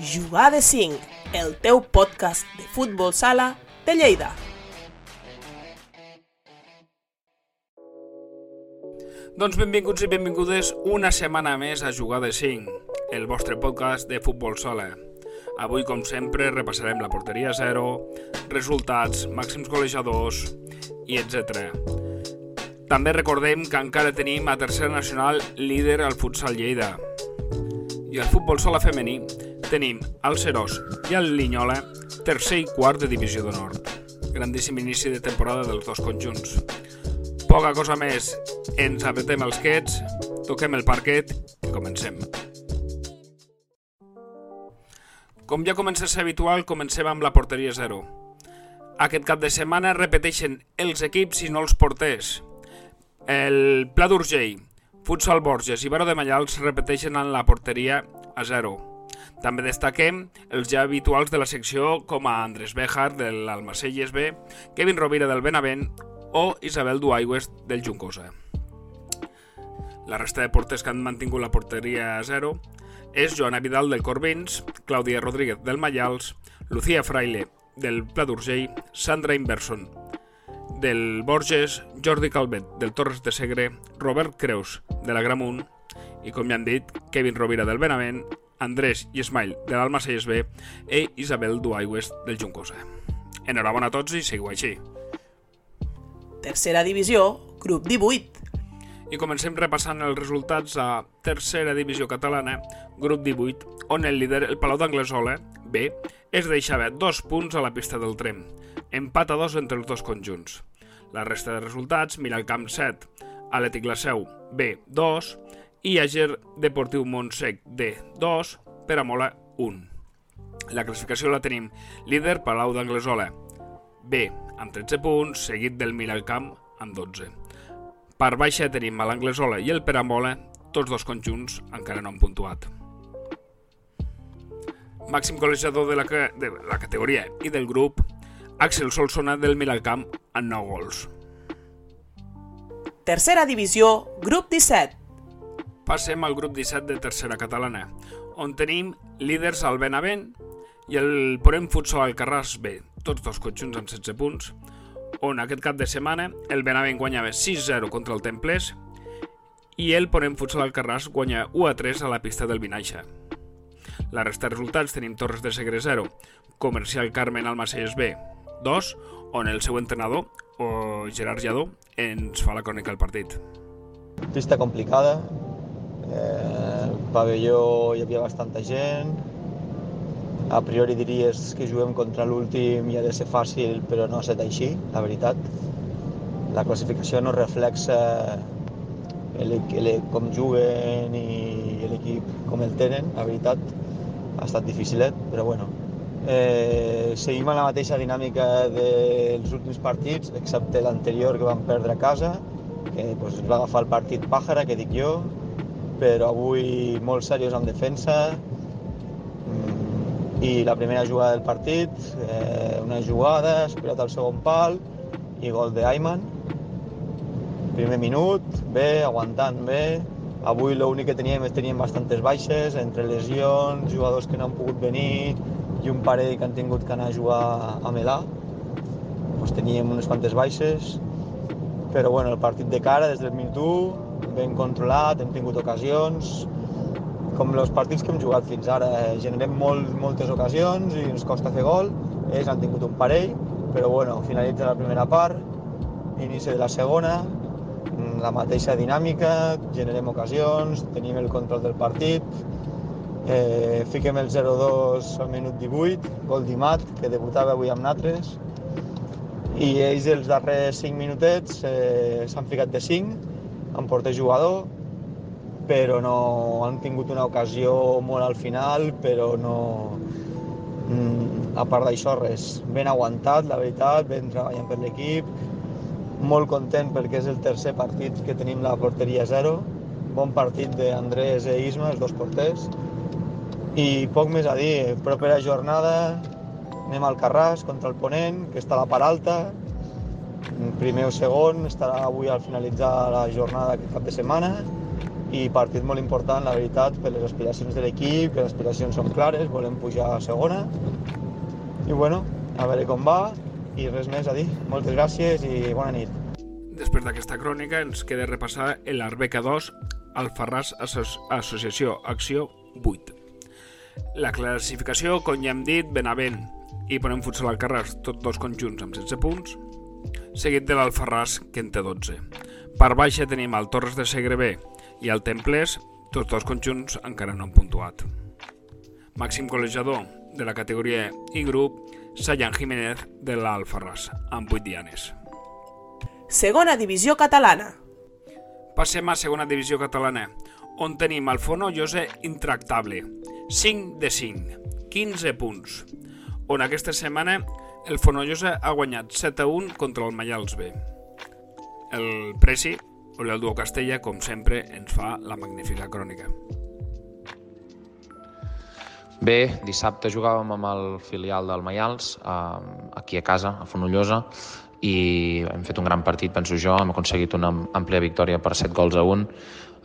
Jugar de 5, el teu podcast de futbol sala de Lleida. Doncs benvinguts i benvingudes una setmana més a Jugar de 5, el vostre podcast de futbol sala. Avui, com sempre, repassarem la porteria 0, resultats, màxims golejadors i etc. També recordem que encara tenim a Tercera Nacional líder al futsal Lleida. I al futbol sala femení tenim el Serós i el Linyola, tercer i quart de divisió d'honor. Grandíssim inici de temporada dels dos conjunts. Poca cosa més, ens apretem els quets, toquem el parquet i comencem. Com ja comença a ser habitual, comencem amb la porteria 0. Aquest cap de setmana repeteixen els equips i no els porters. El Pla d'Urgell, Futsal Borges i Baró de Mallals repeteixen en la porteria a 0. També destaquem els ja habituals de la secció com a Andrés Bejar de l'Almacelles B, Kevin Rovira del Benavent o Isabel Duaigües del Juncosa. La resta de porters que han mantingut la porteria a 0 és Joana Vidal del Corbins, Clàudia Rodríguez del Mallals, Lucía Fraile del Pla d'Urgell, Sandra Inverson del Borges, Jordi Calvet del Torres de Segre, Robert Creus de la Gramunt i, com ja han dit, Kevin Rovira del Benavent, Andrés i Ismail de l'Almacelles B i Isabel Duaigües del Juncosa. Enhorabona a tots i seguiu així. Tercera divisió, grup 18. I comencem repassant els resultats a tercera divisió catalana, grup 18, on el líder, el Palau d'Anglesola, B, es deixava dos punts a la pista del Trem, empat a dos entre els dos conjunts. La resta de resultats, Miralcamp 7, Atlètic La Seu, B, 2, i Àger Deportiu Montsec, D, 2, Peramola, 1. La classificació la tenim líder Palau d'Anglesola, B, amb 13 punts, seguit del Miralcamp amb 12. Per baixa tenim a l'Anglesola i el Peramola, tots dos conjunts encara no han puntuat. Màxim golejador de la, de la categoria i del grup, Axel Solsona del Miralcamp amb 9 gols. Tercera divisió, grup 17. Passem al grup 17 de tercera catalana, on tenim líders al Benavent i el Porem Futsal Alcarràs B, tots dos conjunts amb 16 punts, on aquest cap de setmana el Benavent guanyava 6-0 contra el Templers i el Porem Futsal Alcarràs guanya 1-3 a la pista del Vinaixa. La resta de resultats tenim Torres de Segre 0, Comercial Carmen Almacelles B 2, on el seu entrenador, o Gerard Lladó, ens fa la crònica del partit. Pista complicada, eh, el pavelló hi havia bastanta gent, a priori diries que juguem contra l'últim i ha de ser fàcil, però no ha estat així, la veritat. La classificació no reflexa el, el, com juguen i l'equip com el tenen, la veritat. Ha estat dificilet, però bueno. Eh, seguim amb la mateixa dinàmica dels últims partits, excepte l'anterior que vam perdre a casa, que pues, va agafar el partit pàjara, que dic jo, però avui molt serios en defensa, i la primera jugada del partit, eh, una jugada, esperat al segon pal i gol de Ayman. Primer minut, bé, aguantant bé. Avui l'únic que teníem és teníem bastantes baixes, entre lesions, jugadors que no han pogut venir i un parell que han tingut que anar a jugar a Melà. Pues teníem unes quantes baixes, però bueno, el partit de cara des del minut 1, ben controlat, hem tingut ocasions, com els partits que hem jugat fins ara, eh, generem molt, moltes ocasions i ens costa fer gol. Ells han tingut un parell, però bueno, finalitza la primera part, inici de la segona, mm, la mateixa dinàmica, generem ocasions, tenim el control del partit, eh, fiquem el 0-2 al minut 18, gol d'Imat, que debutava avui amb Natres, i ells els darrers 5 minutets eh, s'han ficat de 5, amb porter jugador, però no han tingut una ocasió molt al final, però no... Mm, a part d'això, res. Ben aguantat, la veritat, ben treballant per l'equip, molt content perquè és el tercer partit que tenim la porteria zero, bon partit d'Andrés i Isma, els dos porters, i poc més a dir, propera jornada anem al Carràs contra el Ponent, que està a la part alta, primer o segon, estarà avui al finalitzar la jornada aquest cap de setmana, i partit molt important, la veritat, per les aspiracions de l'equip, que les aspiracions són clares, volem pujar a segona. I bueno, a veure com va i res més a dir. Moltes gràcies i bona nit. Després d'aquesta crònica ens queda repassar l'Arbeca 2 Alfarràs Associació Acció 8. La classificació, com ja hem dit, Benavent i Ponem Futsal al Carràs, tots dos conjunts amb 16 punts, seguit de l'Alfarràs, que en té 12. Per baixa tenim el Torres de Segre B i el Templers, tots dos conjunts encara no han puntuat. Màxim col·legiador de la categoria I grup, Sayan Jiménez de l'Alfarràs, amb 8 dianes. Segona divisió catalana. Passem a segona divisió catalana, on tenim el Fonollosa intractable, 5 de 5, 15 punts, on aquesta setmana el Fonollosa ha guanyat 7 a 1 contra el Mallals B. El Presi, o l'Elduo Castella, com sempre, ens fa la magnífica crònica. Bé, dissabte jugàvem amb el filial del Maials, eh, aquí a casa, a Fonollosa, i hem fet un gran partit, penso jo, hem aconseguit una àmplia victòria per 7 gols a 1.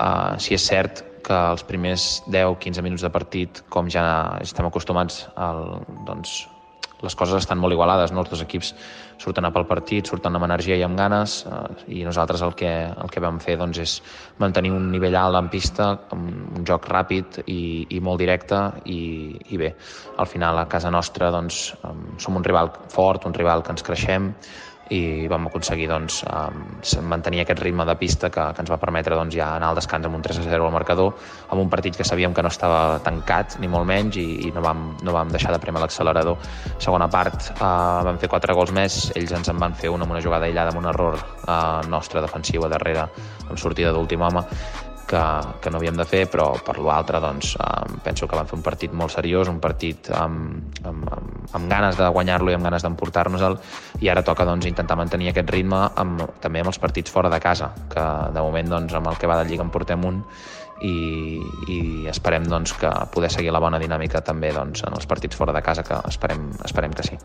Uh, si és cert que els primers 10-15 minuts de partit, com ja estem acostumats, el, doncs, les coses estan molt igualades, no? els dos equips surten a pel partit, surten amb energia i amb ganes, eh, i nosaltres el que, el que vam fer doncs, és mantenir un nivell alt en pista, un joc ràpid i, i molt directe, i, i bé, al final a casa nostra doncs, som un rival fort, un rival que ens creixem, i vam aconseguir doncs, mantenir aquest ritme de pista que, que ens va permetre doncs, ja anar al descans amb un 3 0 al marcador, amb un partit que sabíem que no estava tancat, ni molt menys, i, i no, vam, no vam deixar de premer l'accelerador. Segona part, eh, vam fer quatre gols més, ells ens en van fer una amb una jugada aïllada, amb un error eh, nostre defensiu a darrere, amb sortida d'últim home, que, que no havíem de fer, però per l'altre doncs, eh, penso que van fer un partit molt seriós, un partit amb, amb, amb, amb ganes de guanyar-lo i amb ganes d'emportar-nos-el, i ara toca doncs, intentar mantenir aquest ritme amb, també amb els partits fora de casa, que de moment doncs, amb el que va de Lliga en portem un, i, i esperem doncs, que poder seguir la bona dinàmica també doncs, en els partits fora de casa, que esperem, esperem que sí.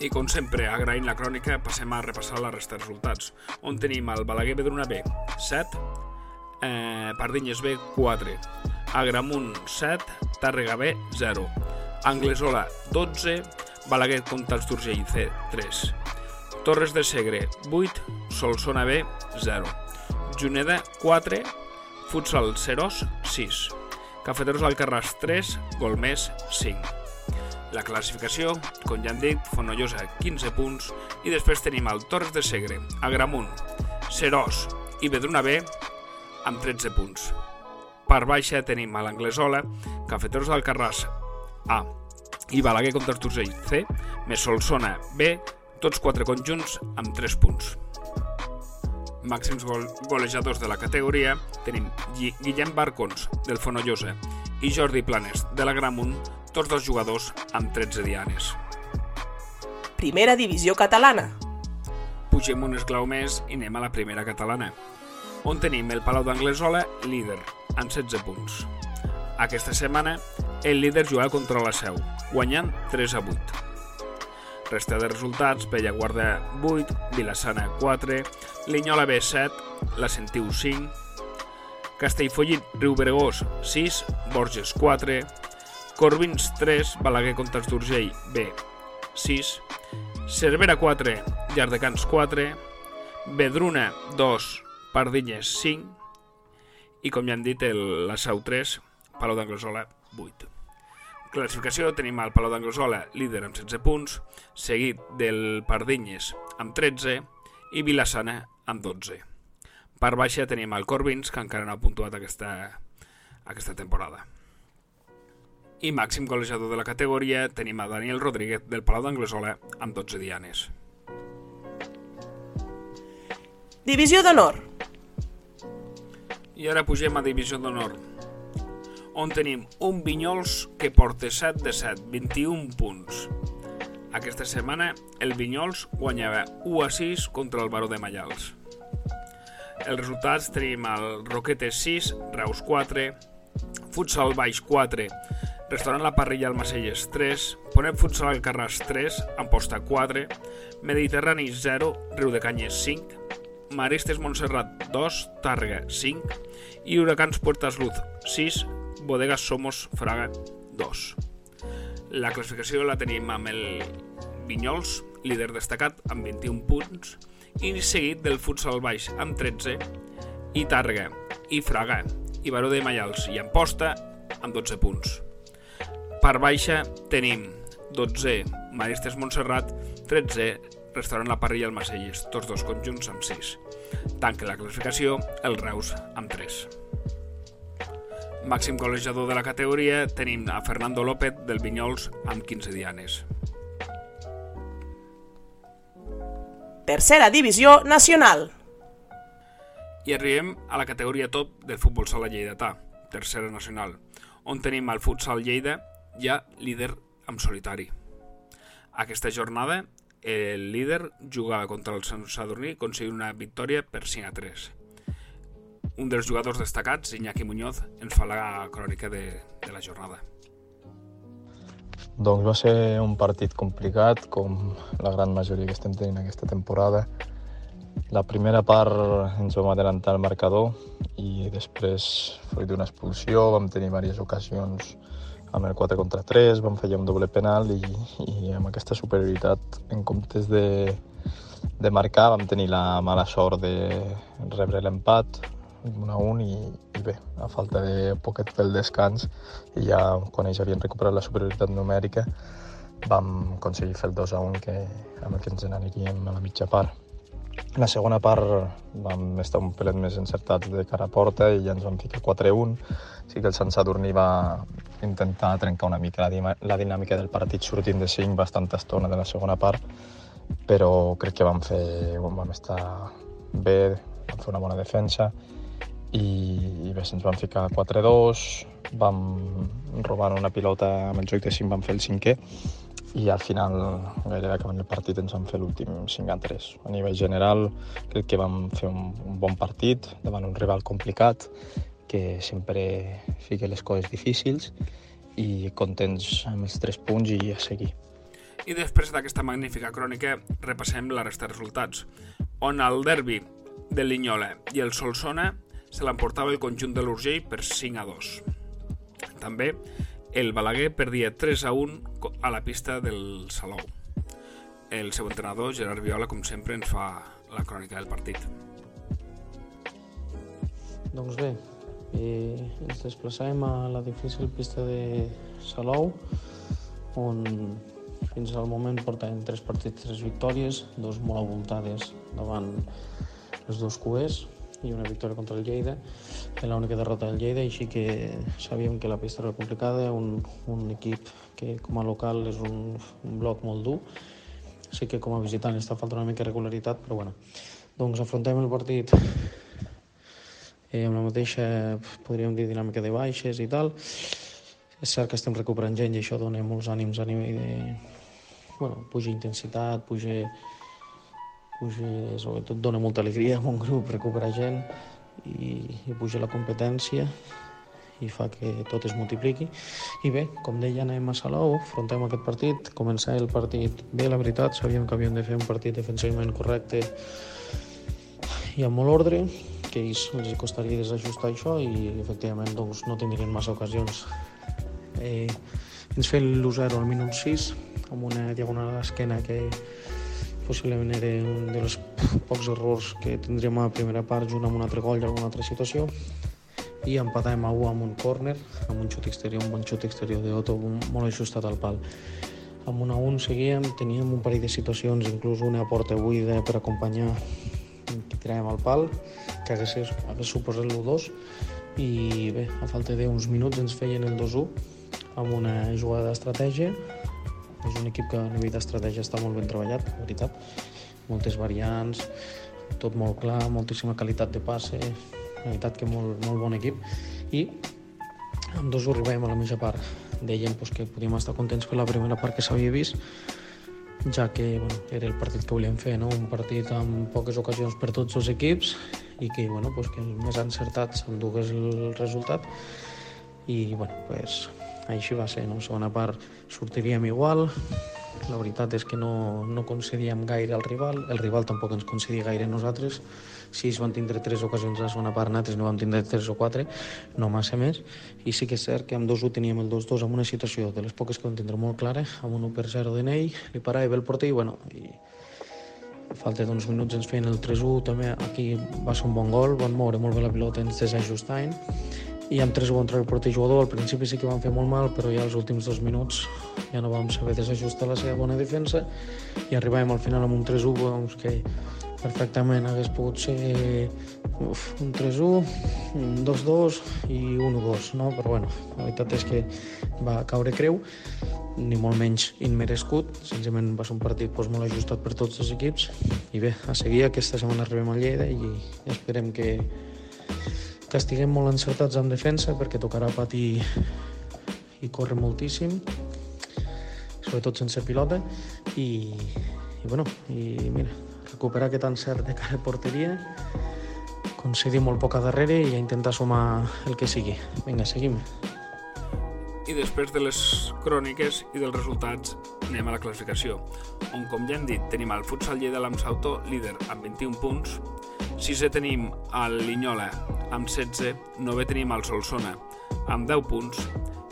I com sempre, agraint la crònica, passem a repassar la resta de resultats, on tenim el Balaguer Bedruna B, 7, eh, Pardinyes B 4, Agramunt 7, Tàrrega B 0, Anglesola 12, Balaguer Comtats d'Urgell C 3, Torres de Segre 8, Solsona B 0, Juneda 4, Futsal Serós 6, Cafeteros Alcarràs 3, Golmés 5. La classificació, com ja hem dit, Fonollosa 15 punts. I després tenim el Torres de Segre, Agramunt, Serós i Bedruna B amb 13 punts. Per baixa tenim a l'Anglesola, Cafeteros del Carràs A i Balaguer contra Torcell C, més Solsona B, tots quatre conjunts amb 3 punts. Màxims gol golejadors de la categoria tenim Guillem Barcons, del Fonollosa, i Jordi Planes, de la Gramunt, tots dos jugadors amb 13 dianes. Primera divisió catalana. Pugem un esclau més i anem a la primera catalana on tenim el Palau d'Anglesola líder, amb 16 punts. Aquesta setmana, el líder juga contra la Seu, guanyant 3 a 8. Resta de resultats, Guarda 8, Vilassana 4, Linyola B 7, La Sentiu 5, Castellfollit Riu Bregós 6, Borges 4, Corbins 3, Balaguer Comtats d'Urgell B 6, Cervera 4, Llardecans 4, Bedruna 2, Pardinyes 5 i com ja hem dit el, la Sau 3, Palau d'Anglesola 8. Classificació tenim el Palau d'Anglesola líder amb 16 punts, seguit del Pardinyes amb 13 i Vilassana amb 12. Per baixa tenim el Corbins, que encara no ha puntuat aquesta, aquesta temporada. I màxim golejador de la categoria tenim a Daniel Rodríguez del Palau d'Anglesola amb 12 dianes. Divisió d'honor. I ara pugem a Divisió d'Honor, on tenim un Vinyols que porta 7 de 7, 21 punts. Aquesta setmana el Vinyols guanyava 1 a 6 contra el Baró de Mallals. Els resultats tenim el Roquetes 6, Reus 4, Futsal Baix 4, Restaurant La Parrilla Almacelles 3, Ponet Futsal Alcarràs 3, Amposta 4, Mediterrani 0, Riu de Canyes 5, Maristes Montserrat 2, Tàrrega 5 i Huracans Puertas Luz 6, Bodegas Somos Fraga 2. La classificació la tenim amb el Vinyols, líder destacat, amb 21 punts, i seguit del Futsal Baix amb 13, i Tàrrega, i Fraga, i Baró de Maials i Amposta amb 12 punts. Per baixa tenim 12 Maristes Montserrat, 13 Restaurant La Parrilla al Macelles, tots dos conjunts amb 6. Tanca la classificació el Reus amb 3. Màxim golejador de la categoria tenim a Fernando López del Vinyols amb 15 dianes. Tercera divisió nacional. I arribem a la categoria top del futbol sala lleidatà, tercera nacional, on tenim el futsal Lleida ja líder en solitari. Aquesta jornada el líder jugava contra el Sant Sadurní aconseguint una victòria per 5 a 3. Un dels jugadors destacats, Iñaki Muñoz, ens fa la crònica de, de la jornada. Doncs va ser un partit complicat, com la gran majoria que estem tenint aquesta temporada. La primera part ens vam adelantar el marcador i després, fruit d'una expulsió, vam tenir diverses ocasions amb el 4 contra 3 vam fallar un doble penal i, i amb aquesta superioritat en comptes de, de marcar vam tenir la mala sort de rebre l'empat 1 a 1 i, i bé, a falta de poquet pel descans i ja quan ells havien recuperat la superioritat numèrica vam aconseguir fer el 2 a 1 que, amb el que ens n'aniríem a la mitja part. La segona part vam estar un pelet més encertats de cara a porta i ja ens vam ficar 4-1. Sí que el Sant Sadurní va, intentar trencar una mica la, la dinàmica del partit sortint de 5 bastanta estona de la segona part, però crec que vam fer, vam estar bé, vam fer una bona defensa i, i bé, se'ns van ficar 4-2, vam robar una pilota amb el joc de 5, vam fer el cinquè i al final, gairebé acabant el partit, ens vam fer l'últim 5 a 3. A nivell general, crec que vam fer un, un bon partit davant un rival complicat que sempre fica les coses difícils i contents amb els tres punts i a seguir. I després d'aquesta magnífica crònica repassem la resta de resultats, on el derbi del Linyola i el Solsona se l'emportava el conjunt de l'Urgell per 5 a 2. També el Balaguer perdia 3 a 1 a la pista del Salou. El seu entrenador, Gerard Viola, com sempre, ens fa la crònica del partit. Doncs bé, i ens desplaçàvem a la difícil pista de Salou, on fins al moment portàvem tres partits, tres victòries, dos molt avoltades davant els dos cuers i una victòria contra el Lleida, que l'única derrota del Lleida, així que sabíem que la pista era complicada, un, un equip que com a local és un, un bloc molt dur, sí que com a visitant està faltant una mica regularitat, però bueno, doncs afrontem el partit eh, amb la mateixa, podríem dir, dinàmica de baixes i tal. És cert que estem recuperant gent i això dona molts ànims a nivell de... Bueno, puja intensitat, puja... puja sobretot dona molta alegria a un grup recuperar gent i, i puja la competència i fa que tot es multipliqui. I bé, com deia, anem a Salou, afrontem aquest partit, començar el partit bé, la veritat, sabíem que havíem de fer un partit defensivament correcte i amb molt ordre, que ells els costaria desajustar això i efectivament doncs, no tindrien massa ocasions. Eh, ens feien l'1-0 al minut 6 amb una diagonal a l'esquena que possiblement era un dels pocs errors que tindríem a la primera part junt amb un altre gol i alguna altra situació. I empatàvem a 1 amb un córner, amb un xut exterior, un bon xut exterior d'Otto molt ajustat al pal. Amb un a 1 seguíem, teníem un parell de situacions, inclús una porta buida per acompanyar que tiràvem al pal, que hagués, hagués suposat l'1-2 i bé, a falta d'uns minuts ens feien el 2-1 amb una jugada d'estratègia és un equip que a nivell d'estratègia està molt ben treballat, la veritat. Moltes variants, tot molt clar moltíssima qualitat de passe la veritat que molt, molt bon equip. I amb dos ho arribàvem a la mitja part deien pues, que podíem estar contents per la primera part que s'havia vist ja que bueno, era el partit que volíem fer, no? un partit amb poques ocasions per tots els equips i que, bueno, pues que el més encertat s'endugués el resultat. I bueno, pues, així va ser. No? Segona part sortiríem igual, la veritat és que no, no concedíem gaire al rival, el rival tampoc ens concedia gaire a nosaltres, si ells van tindre tres ocasions a la segona part, nosaltres no vam tindre tres o quatre, no massa més, i sí que és cert que amb 2-1 teníem el 2-2 amb una situació de les poques que vam tindre molt clara, amb un 1 per 0 de Ney, li parava bé el porter i, bueno, i falta d'uns minuts ens feien el 3-1, també aquí va ser un bon gol, van moure molt bé la pilota, ens desajustaven, i amb 3 contra el porter jugador, al principi sí que van fer molt mal, però ja els últims dos minuts ja no vam saber desajustar la seva bona defensa i arribàvem al final amb un 3-1 doncs, que perfectament hagués pogut ser uf, un 3-1, un 2-2 i un 1-2, no? però bueno, la veritat és que va caure creu, ni molt menys inmerescut, senzillament va ser un partit doncs, molt ajustat per tots els equips. I bé, a seguir aquesta setmana arribem a Lleida i esperem que, que estiguem molt encertats en defensa perquè tocarà patir i córrer moltíssim sobretot sense pilota i, i bueno, i mira, recuperar aquest encert de cara a porteria concedir molt poc a darrere i intentar sumar el que sigui. Vinga, seguim. I després de les cròniques i dels resultats anem a la classificació, on com ja hem dit tenim el Futsal Lleida l'Amsauto líder amb 21 punts, 6è tenim el Linyola amb 16, 9è tenim el Solsona amb 10 punts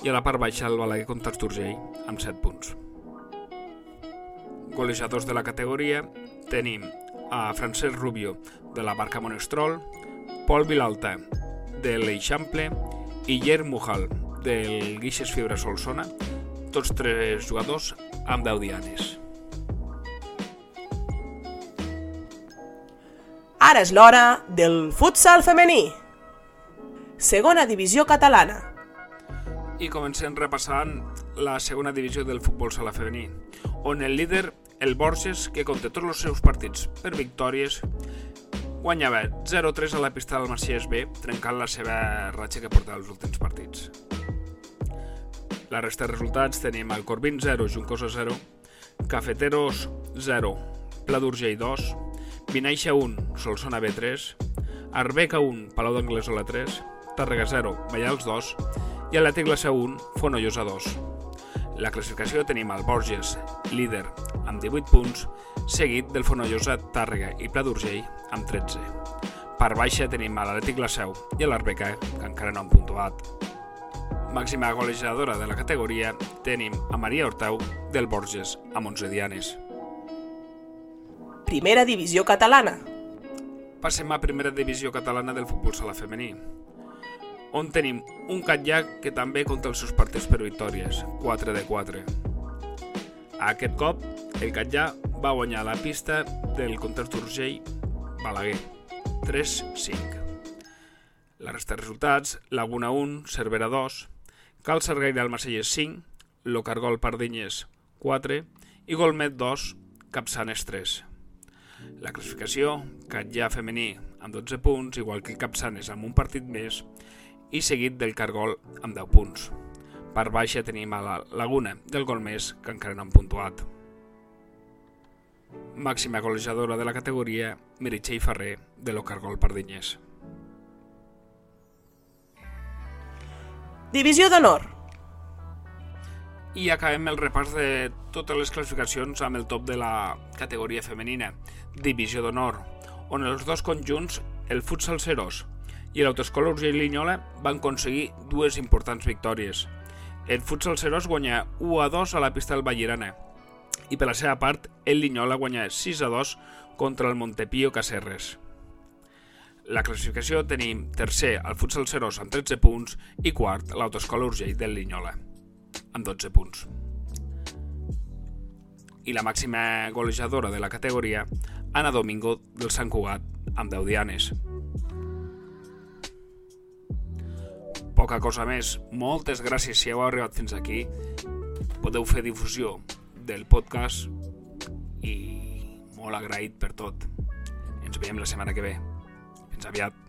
i a la part baixa el Balaguer contra Esturgell amb 7 punts. Golejadors de la categoria tenim a Francesc Rubio de la Barca Monestrol, Pol Vilalta de l'Eixample i Yer Mujal del Guixes Fibra Solsona, tots tres jugadors amb 10 dianes. Ara és l'hora del futsal femení. Segona divisió catalana. I comencem repassant la segona divisió del futbol sala femení, on el líder, el Borges, que compta tots els seus partits per victòries, guanyava 0-3 a la pista del Maciès B, trencant la seva ratxa que portava els últims partits. La resta de resultats tenim el Corbin 0, Juncosa 0, Cafeteros 0, Pla d'Urgell 2, Vinaixa 1, Solsona B3, Arbeca 1, Palau d'Anglesola 3, Tàrrega 0, Vallals 2 i Atlètic Glaça 1, Fonollosa 2. La classificació tenim el Borges, líder, amb 18 punts, seguit del Fonollosa, Tàrrega i Pla d'Urgell amb 13. Per baixa tenim a l'Atlètic Glaçau i a l'Arbeca, que encara no han puntuat. Màxima golejadora de la categoria tenim a Maria Hortau del Borges amb 11 dianes. Primera divisió catalana. Passem a primera divisió catalana del futbol sala femení, on tenim un Catllà que també compta els seus partits per victòries, 4 de 4. Aquest cop, el Catllà va guanyar la pista del Contest d'Urgell Balaguer, 3-5. La resta de resultats, Laguna 1, Cervera 2, Cal Sargaire al Macelles 5, Locargol Pardinyes 4 i Golmet 2, Capçanes 3. La classificació, Catllà femení amb 12 punts, igual que Capçanes amb un partit més, i seguit del Cargol amb 10 punts. Per baixa tenim a la Laguna del Golmés, que encara no han puntuat. Màxima golejadora de la categoria, Meritxell Ferrer, de l'Ocargol Pardinyers. Divisió d'honor. I acabem el repàs de totes les classificacions amb el top de la categoria femenina, Divisió d'honor, on els dos conjunts, el Futsal Serós i l'Autoescola Urgell Linyola van aconseguir dues importants victòries. El Futsal Serós guanya 1 a 2 a la pista del Vallirana i per la seva part el Linyola guanya 6 a 2 contra el Montepío Cacerres. La classificació tenim tercer el Futsal Serós amb 13 punts i quart l'Autoescola Urgell del Linyola amb 12 punts. I la màxima golejadora de la categoria, Ana Domingo del Sant Cugat amb 10 dianes. Poca cosa més. Moltes gràcies si heu arribat fins aquí. Podeu fer difusió del podcast i molt agraït per tot. Ens veiem la setmana que ve. Fins aviat.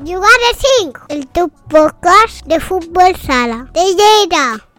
Jugar de 5, el teu podcast de futbol sala. De Lleida.